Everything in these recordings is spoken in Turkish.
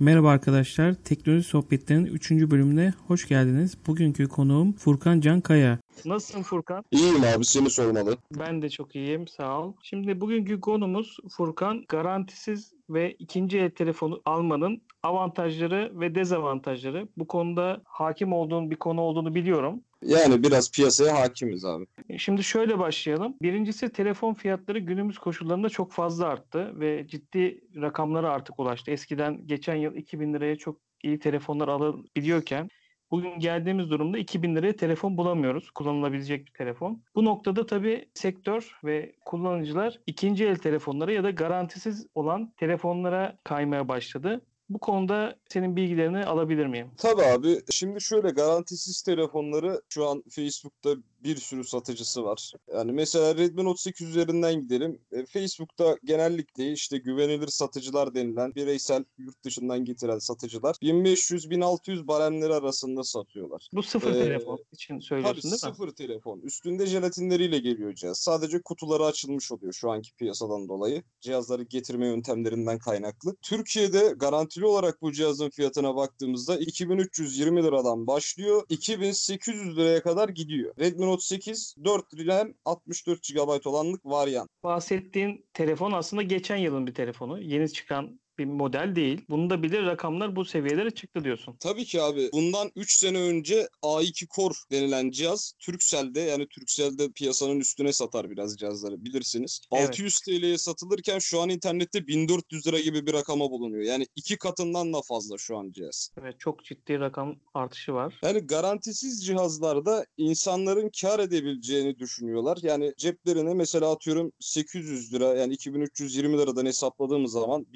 Merhaba arkadaşlar, Teknoloji Sohbetleri'nin 3. bölümüne hoş geldiniz. Bugünkü konuğum Furkan Can Kaya. Nasılsın Furkan? İyiyim abi seni sormalı. Ben de çok iyiyim sağ ol. Şimdi bugünkü konumuz Furkan garantisiz ve ikinci el telefonu almanın avantajları ve dezavantajları. Bu konuda hakim olduğun bir konu olduğunu biliyorum. Yani biraz piyasaya hakimiz abi. Şimdi şöyle başlayalım. Birincisi telefon fiyatları günümüz koşullarında çok fazla arttı ve ciddi rakamlara artık ulaştı. Eskiden geçen yıl 2000 liraya çok iyi telefonlar alabiliyorken Bugün geldiğimiz durumda 2000 liraya telefon bulamıyoruz. Kullanılabilecek bir telefon. Bu noktada tabii sektör ve kullanıcılar ikinci el telefonlara ya da garantisiz olan telefonlara kaymaya başladı. Bu konuda senin bilgilerini alabilir miyim? Tabii abi. Şimdi şöyle garantisiz telefonları şu an Facebook'ta bir sürü satıcısı var. Yani mesela Redmi Note 8 üzerinden gidelim. E, Facebook'ta genellikle işte güvenilir satıcılar denilen bireysel yurt dışından getiren satıcılar 1500-1600 baremleri arasında satıyorlar. Bu sıfır Ee, telefon için söylüyorsun Tabii değil mi? sıfır telefon. Üstünde jelatinleriyle geliyor cihaz. Sadece kutuları açılmış oluyor şu anki piyasadan dolayı. Cihazları getirme yöntemlerinden kaynaklı. Türkiye'de garantili olarak bu cihazın fiyatına baktığımızda 2320 liradan başlıyor. 2800 liraya kadar gidiyor. Redmi Note 8 4 RAM 64 GB olanlık varyant. Bahsettiğin telefon aslında geçen yılın bir telefonu. Yeni çıkan bir model değil. Bunu da bilir rakamlar bu seviyelere çıktı diyorsun. Tabii ki abi. Bundan 3 sene önce A2 Core denilen cihaz Turkcell'de yani Turkcell'de piyasanın üstüne satar biraz cihazları bilirsiniz. Evet. 600 TL'ye satılırken şu an internette 1400 lira gibi bir rakama bulunuyor. Yani iki katından da fazla şu an cihaz. Evet çok ciddi rakam artışı var. Yani garantisiz cihazlarda insanların kar edebileceğini düşünüyorlar. Yani ceplerine mesela atıyorum 800 lira yani 2320 liradan hesapladığımız zaman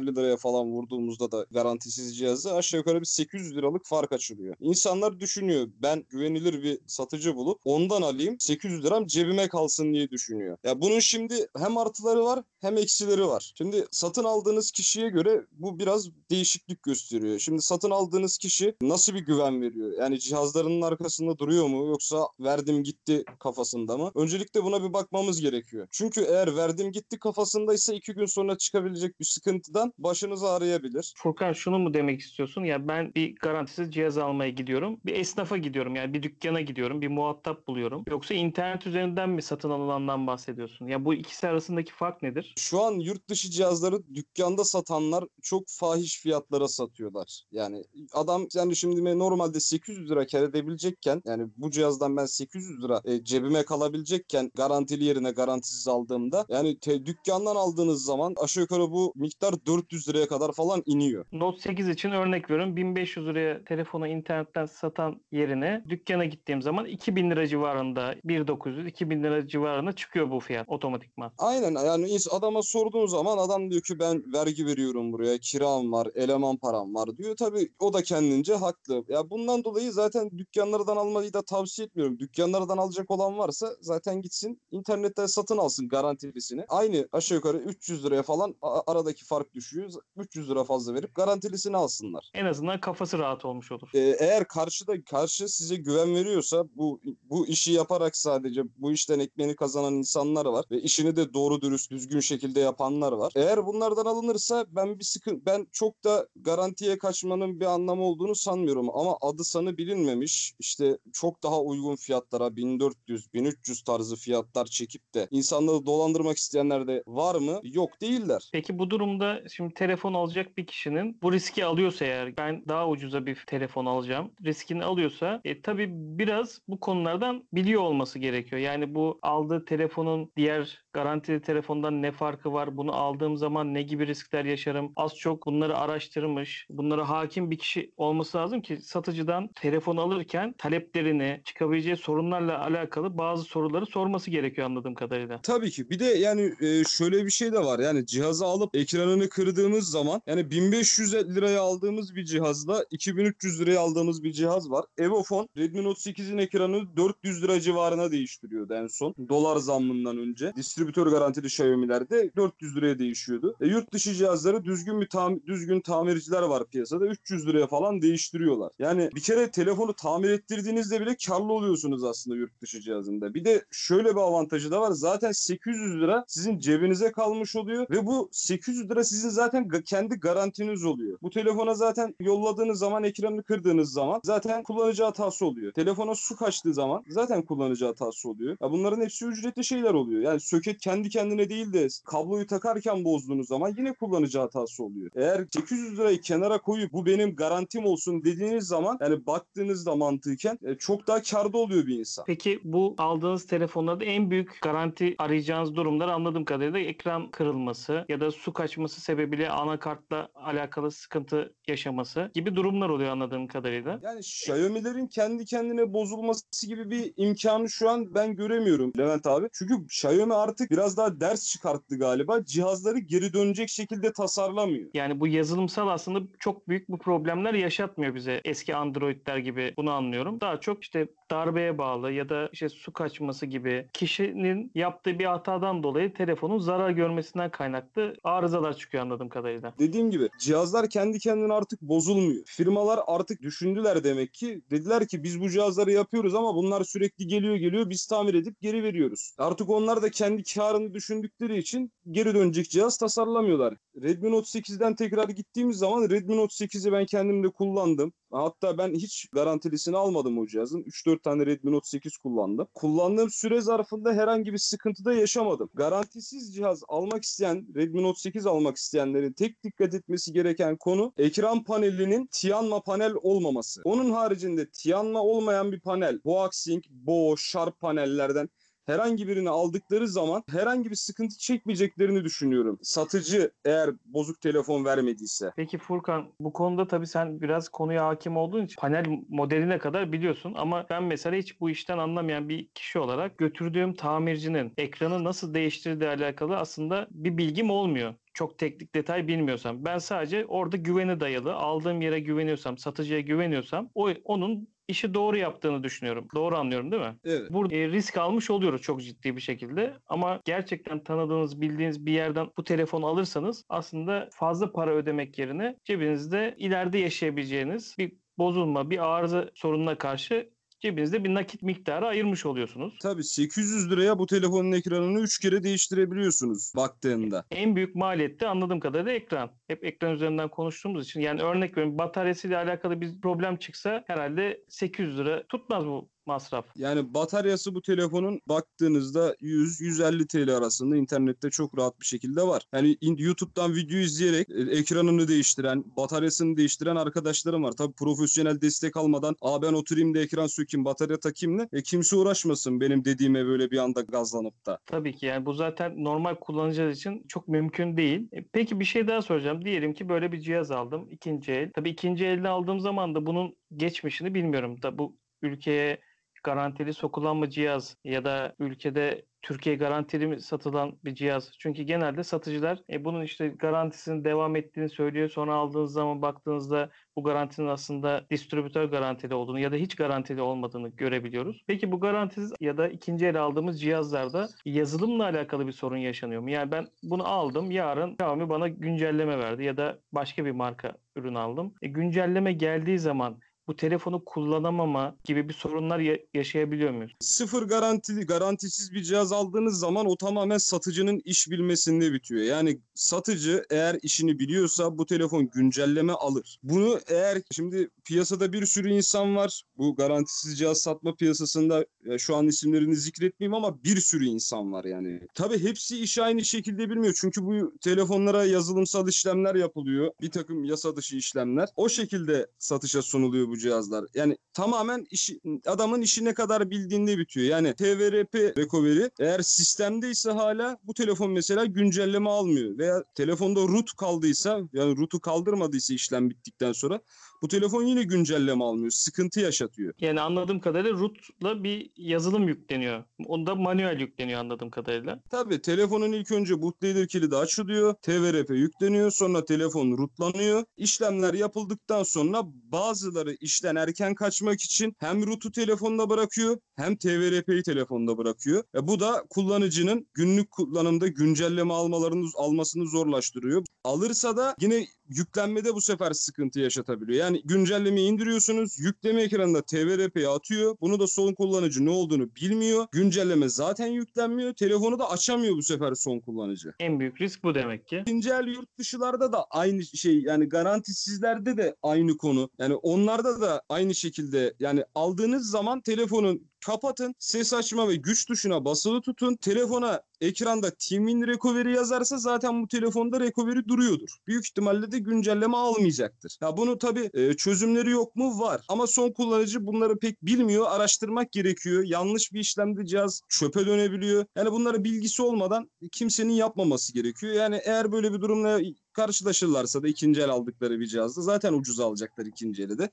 1550 liraya falan vurduğumuzda da garantisiz cihazı aşağı yukarı bir 800 liralık fark açılıyor. İnsanlar düşünüyor ben güvenilir bir satıcı bulup ondan alayım 800 liram cebime kalsın diye düşünüyor. Ya bunun şimdi hem artıları var hem eksileri var. Şimdi satın aldığınız kişiye göre bu biraz değişiklik gösteriyor. Şimdi satın aldığınız kişi nasıl bir güven veriyor? Yani cihazlarının arkasında duruyor mu yoksa verdim gitti kafasında mı? Öncelikle buna bir bakmamız gerekiyor. Çünkü eğer verdim gitti kafasındaysa iki gün sonra çıkabilecek bir sıkıntıdan başınız ağrıyabilir. Furkan şunu mu demek istiyorsun? Ya ben bir garantisiz cihaz almaya gidiyorum. Bir esnafa gidiyorum. Yani bir dükkana gidiyorum. Bir muhatap buluyorum. Yoksa internet üzerinden mi satın alılandan bahsediyorsun? Ya bu ikisi arasındaki fark nedir? Şu an yurt dışı cihazları dükkanda satanlar çok fahiş fiyatlara satıyorlar. Yani adam yani şimdi normalde 800 lira kar edebilecekken yani bu cihazdan ben 800 lira e, cebime kalabilecekken garantili yerine garantisiz aldığımda yani te, dükkandan aldığınız zaman aşağı yukarı bu miktar 400 liraya kadar falan iniyor. Note 8 için örnek veriyorum. 1500 liraya telefonu internetten satan yerine dükkana gittiğim zaman 2000 lira civarında 1900 2000 lira civarında çıkıyor bu fiyat otomatikman. Aynen yani adama sorduğun zaman adam diyor ki ben vergi veriyorum buraya, kiram var, eleman param var diyor. Tabii o da kendince haklı. Ya bundan dolayı zaten dükkanlardan almayı da tavsiye etmiyorum. Dükkanlardan alacak olan varsa zaten gitsin internetten satın alsın garantilisini. Aynı aşağı yukarı 300 liraya falan aradaki fark düşüyor. 300 lira fazla verip garantilisini alsınlar. En azından kafası rahat olmuş olur. Ee, eğer karşıda karşı size güven veriyorsa bu bu işi yaparak sadece bu işten ekmeğini kazanan insanlar var ve işini de doğru dürüst düzgün şekilde yapanlar var. Eğer bunlardan alınırsa ben bir sıkın ben çok da garantiye kaçmanın bir anlamı olduğunu sanmıyorum ama adı sanı bilinmemiş işte çok daha uygun fiyatlara 1400 1300 tarzı fiyatlar çekip de insanları dolandırmak isteyenler de var mı? Yok değiller. Peki bu durumda şimdi telefon alacak bir kişinin bu riski alıyorsa eğer ben daha ucuza bir telefon alacağım riskini alıyorsa e, tabii biraz bu konulardan biliyor olması gerekiyor. Yani bu aldığı telefonun diğer garantili telefondan ne farkı var? Bunu aldığım zaman ne gibi riskler yaşarım? Az çok bunları araştırmış, bunlara hakim bir kişi olması lazım ki satıcıdan telefon alırken taleplerini, çıkabileceği sorunlarla alakalı bazı soruları sorması gerekiyor anladığım kadarıyla. Tabii ki. Bir de yani e, şöyle bir şey de var. Yani cihazı alıp ekranını kırdığımız zaman yani 1500 liraya aldığımız bir cihazla 2300 liraya aldığımız bir cihaz var. Evofon Redmi Note 8'in ekranını 400 lira civarına değiştiriyordu en son. Dolar zammından önce. Distribütör garantili Xiaomi'lerde yerde 400 liraya değişiyordu. E, yurt dışı cihazları düzgün bir tam, düzgün tamirciler var piyasada 300 liraya falan değiştiriyorlar. Yani bir kere telefonu tamir ettirdiğinizde bile karlı oluyorsunuz aslında yurt dışı cihazında. Bir de şöyle bir avantajı da var. Zaten 800 lira sizin cebinize kalmış oluyor ve bu 800 lira sizin zaten kendi garantiniz oluyor. Bu telefona zaten yolladığınız zaman ekranını kırdığınız zaman zaten kullanıcı hatası oluyor. Telefona su kaçtığı zaman zaten kullanıcı hatası oluyor. Ya bunların hepsi ücretli şeyler oluyor. Yani söket kendi kendine değil de kabloyu takarken bozduğunuz zaman yine kullanıcı hatası oluyor. Eğer 800 lirayı kenara koyup bu benim garantim olsun dediğiniz zaman yani baktığınızda mantıken e, çok daha karda oluyor bir insan. Peki bu aldığınız telefonlarda en büyük garanti arayacağınız durumlar anladığım kadarıyla ekran kırılması ya da su kaçması sebebiyle anakartla alakalı sıkıntı yaşaması gibi durumlar oluyor anladığım kadarıyla. Yani Xiaomi'lerin kendi kendine bozulması gibi bir imkanı şu an ben göremiyorum Levent abi. Çünkü Xiaomi artık biraz daha ders çıkarttı galiba. Cihazları geri dönecek şekilde tasarlamıyor. Yani bu yazılımsal aslında çok büyük bu problemler yaşatmıyor bize eski Android'ler gibi bunu anlıyorum. Daha çok işte darbeye bağlı ya da işte su kaçması gibi kişinin yaptığı bir hatadan dolayı telefonun zarar görmesinden kaynaklı arızalar çıkıyor anladığım kadarıyla. Dediğim gibi cihazlar kendi kendine artık bozulmuyor. Firmalar artık düşündüler demek ki. Dediler ki biz bu cihazları yapıyoruz ama bunlar sürekli geliyor geliyor biz tamir edip geri veriyoruz. Artık onlar da kendi karını düşündükleri için geri dönecek cihaz tasarlamıyorlar. Redmi Note 8'den tekrar gittiğimiz zaman Redmi Note 8'i ben kendim de kullandım. Hatta ben hiç garantilisini almadım o cihazın. 3-4 tane Redmi Note 8 kullandım. Kullandığım süre zarfında herhangi bir sıkıntı da yaşamadım. Garantisiz cihaz almak isteyen, Redmi Note 8 almak isteyenlerin tek dikkat etmesi gereken konu ekran panelinin Tianma panel olmaması. Onun haricinde Tianma olmayan bir panel, Boaxing, Bo, Sharp panellerden herhangi birini aldıkları zaman herhangi bir sıkıntı çekmeyeceklerini düşünüyorum. Satıcı eğer bozuk telefon vermediyse. Peki Furkan bu konuda tabii sen biraz konuya hakim olduğun için panel modeline kadar biliyorsun ama ben mesela hiç bu işten anlamayan bir kişi olarak götürdüğüm tamircinin ekranı nasıl değiştirdiği alakalı aslında bir bilgim olmuyor. Çok teknik detay bilmiyorsam. Ben sadece orada güvene dayalı, aldığım yere güveniyorsam, satıcıya güveniyorsam o onun işi doğru yaptığını düşünüyorum. Doğru anlıyorum değil mi? Evet. Burada e, risk almış oluyoruz çok ciddi bir şekilde. Ama gerçekten tanıdığınız, bildiğiniz bir yerden bu telefonu alırsanız aslında fazla para ödemek yerine cebinizde ileride yaşayabileceğiniz bir bozulma, bir arıza sorununa karşı cebinizde bir nakit miktarı ayırmış oluyorsunuz. Tabii 800 liraya bu telefonun ekranını 3 kere değiştirebiliyorsunuz baktığında. En büyük maliyette anladığım kadarıyla ekran. Hep ekran üzerinden konuştuğumuz için yani örnek veriyorum bataryasıyla alakalı bir problem çıksa herhalde 800 lira tutmaz bu masraf. Yani bataryası bu telefonun baktığınızda 100-150 TL arasında internette çok rahat bir şekilde var. Yani YouTube'dan video izleyerek e, ekranını değiştiren, bataryasını değiştiren arkadaşlarım var. Tabii profesyonel destek almadan "Aa ben oturayım da ekran sökeyim, batarya takayım da e, kimse uğraşmasın benim dediğime böyle bir anda gazlanıp da. Tabii ki yani bu zaten normal kullanıcılar için çok mümkün değil. E, Peki bir şey daha soracağım. Diyelim ki böyle bir cihaz aldım ikinci el. Tabii ikinci elde aldığım zaman da bunun geçmişini bilmiyorum. Da bu ülkeye garantili sokulan mı cihaz ya da ülkede Türkiye garantili mi satılan bir cihaz? Çünkü genelde satıcılar e, bunun işte garantisinin devam ettiğini söylüyor. Sonra aldığınız zaman baktığınızda bu garantinin aslında distribütör garantili olduğunu ya da hiç garantili olmadığını görebiliyoruz. Peki bu garantisiz ya da ikinci el aldığımız cihazlarda yazılımla alakalı bir sorun yaşanıyor mu? Yani ben bunu aldım yarın Xiaomi bana güncelleme verdi ya da başka bir marka ürün aldım. E, güncelleme geldiği zaman bu telefonu kullanamama gibi bir sorunlar ya- yaşayabiliyor muyuz? Sıfır garantili, garantisiz bir cihaz aldığınız zaman o tamamen satıcının iş bilmesinde bitiyor. Yani satıcı eğer işini biliyorsa bu telefon güncelleme alır. Bunu eğer şimdi piyasada bir sürü insan var. Bu garantisiz cihaz satma piyasasında ya şu an isimlerini zikretmeyeyim ama bir sürü insan var yani. Tabii hepsi işi aynı şekilde bilmiyor. Çünkü bu telefonlara yazılımsal işlemler yapılıyor. Bir takım yasa dışı işlemler. O şekilde satışa sunuluyor bu cihazlar. Yani tamamen işi, adamın işi ne kadar bildiğinde bitiyor. Yani TVRP recovery eğer sistemdeyse hala bu telefon mesela güncelleme almıyor. Veya telefonda root kaldıysa yani root'u kaldırmadıysa işlem bittikten sonra bu telefon yine güncelleme almıyor. Sıkıntı yaşatıyor. Yani anladığım kadarıyla root'la bir yazılım yükleniyor. Onda manuel yükleniyor anladığım kadarıyla. Tabii telefonun ilk önce bootloader kilidi açılıyor. TVRP yükleniyor. Sonra telefon rootlanıyor. İşlemler yapıldıktan sonra bazıları işten erken kaçmak için hem rutu telefonda bırakıyor hem TVRP'yi telefonda bırakıyor. E bu da kullanıcının günlük kullanımda güncelleme almalarını almasını zorlaştırıyor. Alırsa da yine yüklenmede bu sefer sıkıntı yaşatabiliyor. Yani güncellemeyi indiriyorsunuz, yükleme ekranında TVRP'yi atıyor. Bunu da son kullanıcı ne olduğunu bilmiyor. Güncelleme zaten yüklenmiyor. Telefonu da açamıyor bu sefer son kullanıcı. En büyük risk bu demek ki. İkinci el yurt dışılarda da aynı şey yani garantisizlerde de aynı konu. Yani onlarda da aynı şekilde yani aldığınız zaman telefonun kapatın, ses açma ve güç tuşuna basılı tutun. Telefona ekranda Team'in recovery yazarsa zaten bu telefonda recovery duruyordur. Büyük ihtimalle de güncelleme almayacaktır. Ya bunu tabii e, çözümleri yok mu? Var. Ama son kullanıcı bunları pek bilmiyor. Araştırmak gerekiyor. Yanlış bir işlemde cihaz çöpe dönebiliyor. Yani bunlara bilgisi olmadan kimsenin yapmaması gerekiyor. Yani eğer böyle bir durumla karşılaşırlarsa da ikinci el aldıkları bir cihazda zaten ucuz alacaklar ikinci eli de.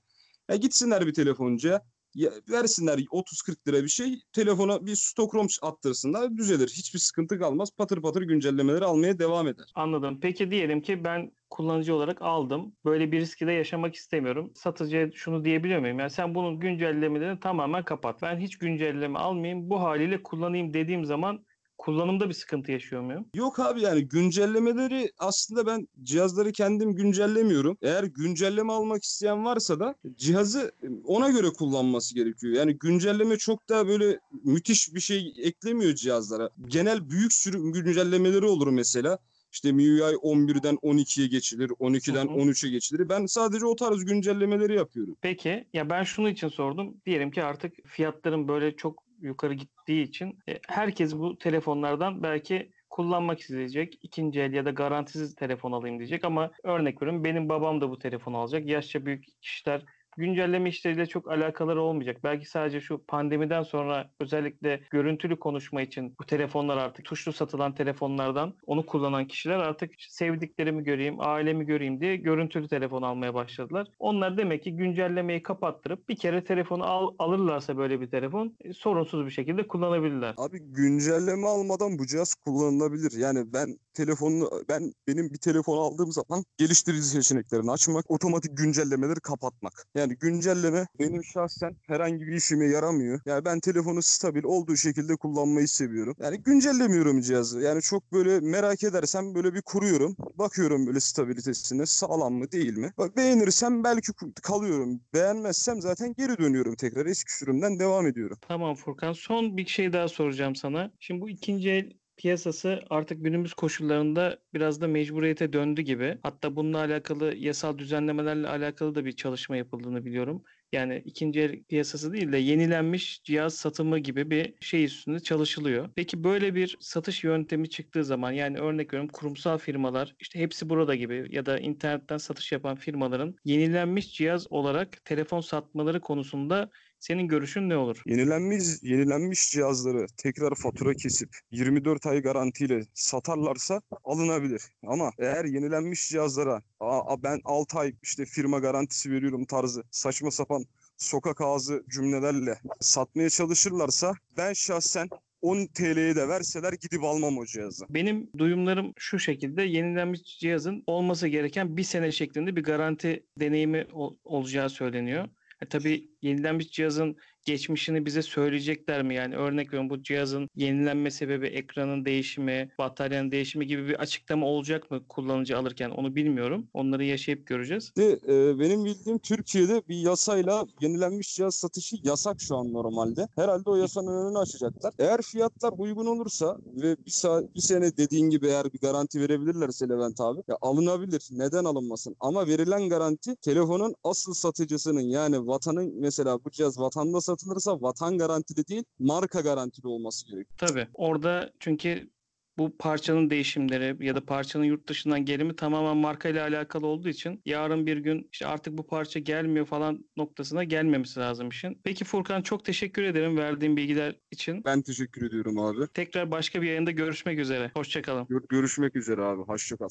Ya gitsinler bir telefoncuya ya versinler 30-40 lira bir şey telefona bir stok rom attırsınlar düzelir. Hiçbir sıkıntı kalmaz. Patır patır güncellemeleri almaya devam eder. Anladım. Peki diyelim ki ben kullanıcı olarak aldım. Böyle bir riski de yaşamak istemiyorum. Satıcıya şunu diyebiliyor muyum? Yani sen bunun güncellemelerini tamamen kapat. Ben hiç güncelleme almayayım. Bu haliyle kullanayım dediğim zaman kullanımda bir sıkıntı yaşıyor muyum? Yok abi yani güncellemeleri aslında ben cihazları kendim güncellemiyorum. Eğer güncelleme almak isteyen varsa da cihazı ona göre kullanması gerekiyor. Yani güncelleme çok daha böyle müthiş bir şey eklemiyor cihazlara. Genel büyük sürüm güncellemeleri olur mesela. İşte MIUI 11'den 12'ye geçilir, 12'den Hı hı. 13'e geçilir. Ben sadece o tarz güncellemeleri yapıyorum. Peki ya ben şunu için sordum. Diyelim ki artık fiyatların böyle çok yukarı gittiği için e, herkes bu telefonlardan belki kullanmak isteyecek. İkinci el ya da garantisiz telefon alayım diyecek ama örnek veriyorum benim babam da bu telefonu alacak. Yaşça büyük kişiler güncelleme işleriyle çok alakaları olmayacak. Belki sadece şu pandemiden sonra özellikle görüntülü konuşma için bu telefonlar artık tuşlu satılan telefonlardan onu kullanan kişiler artık sevdiklerimi göreyim, ailemi göreyim diye görüntülü telefon almaya başladılar. Onlar demek ki güncellemeyi kapattırıp bir kere telefonu al, alırlarsa böyle bir telefon e, sorunsuz bir şekilde kullanabilirler. Abi güncelleme almadan bu cihaz kullanılabilir. Yani ben telefonunu ben benim bir telefon aldığım zaman geliştirici seçeneklerini açmak, otomatik güncellemeleri kapatmak. Yani güncelleme benim şahsen herhangi bir işime yaramıyor. Yani ben telefonu stabil olduğu şekilde kullanmayı seviyorum. Yani güncellemiyorum cihazı. Yani çok böyle merak edersem böyle bir kuruyorum. Bakıyorum böyle stabilitesine sağlam mı değil mi? Bak beğenirsem belki kalıyorum. Beğenmezsem zaten geri dönüyorum tekrar eski sürümden devam ediyorum. Tamam Furkan. Son bir şey daha soracağım sana. Şimdi bu ikinci el piyasası artık günümüz koşullarında biraz da mecburiyete döndü gibi. Hatta bununla alakalı yasal düzenlemelerle alakalı da bir çalışma yapıldığını biliyorum. Yani ikinci el piyasası değil de yenilenmiş cihaz satımı gibi bir şey üstünde çalışılıyor. Peki böyle bir satış yöntemi çıktığı zaman yani örnek veriyorum kurumsal firmalar işte hepsi burada gibi ya da internetten satış yapan firmaların yenilenmiş cihaz olarak telefon satmaları konusunda senin görüşün ne olur? Yenilenmiş, yenilenmiş cihazları tekrar fatura kesip 24 ay garantiyle satarlarsa alınabilir. Ama eğer yenilenmiş cihazlara Aa, ben 6 ay işte firma garantisi veriyorum tarzı saçma sapan sokak ağzı cümlelerle satmaya çalışırlarsa ben şahsen 10 TL'ye de verseler gidip almam o cihazı. Benim duyumlarım şu şekilde yenilenmiş cihazın olması gereken bir sene şeklinde bir garanti deneyimi ol- olacağı söyleniyor. E tabii yenilenmiş cihazın geçmişini bize söyleyecekler mi? Yani örnek veriyorum bu cihazın yenilenme sebebi ekranın değişimi, bataryanın değişimi gibi bir açıklama olacak mı kullanıcı alırken onu bilmiyorum. Onları yaşayıp göreceğiz. De, e, benim bildiğim Türkiye'de bir yasayla yenilenmiş cihaz satışı yasak şu an normalde. Herhalde o yasanın önünü açacaklar. Eğer fiyatlar uygun olursa ve bir, sa- bir sene dediğin gibi eğer bir garanti verebilirlerse Levent abi ya alınabilir. Neden alınmasın? Ama verilen garanti telefonun asıl satıcısının yani vatanın mesela bu cihaz vatanda satılırsa vatan garantili değil marka garantili olması gerekiyor. Tabii orada çünkü bu parçanın değişimleri ya da parçanın yurt dışından gelimi tamamen markayla alakalı olduğu için yarın bir gün işte artık bu parça gelmiyor falan noktasına gelmemesi lazım işin. Peki Furkan çok teşekkür ederim verdiğin bilgiler için. Ben teşekkür ediyorum abi. Tekrar başka bir yayında görüşmek üzere. Hoşçakalın. Gör- görüşmek üzere abi. Hoşça kal.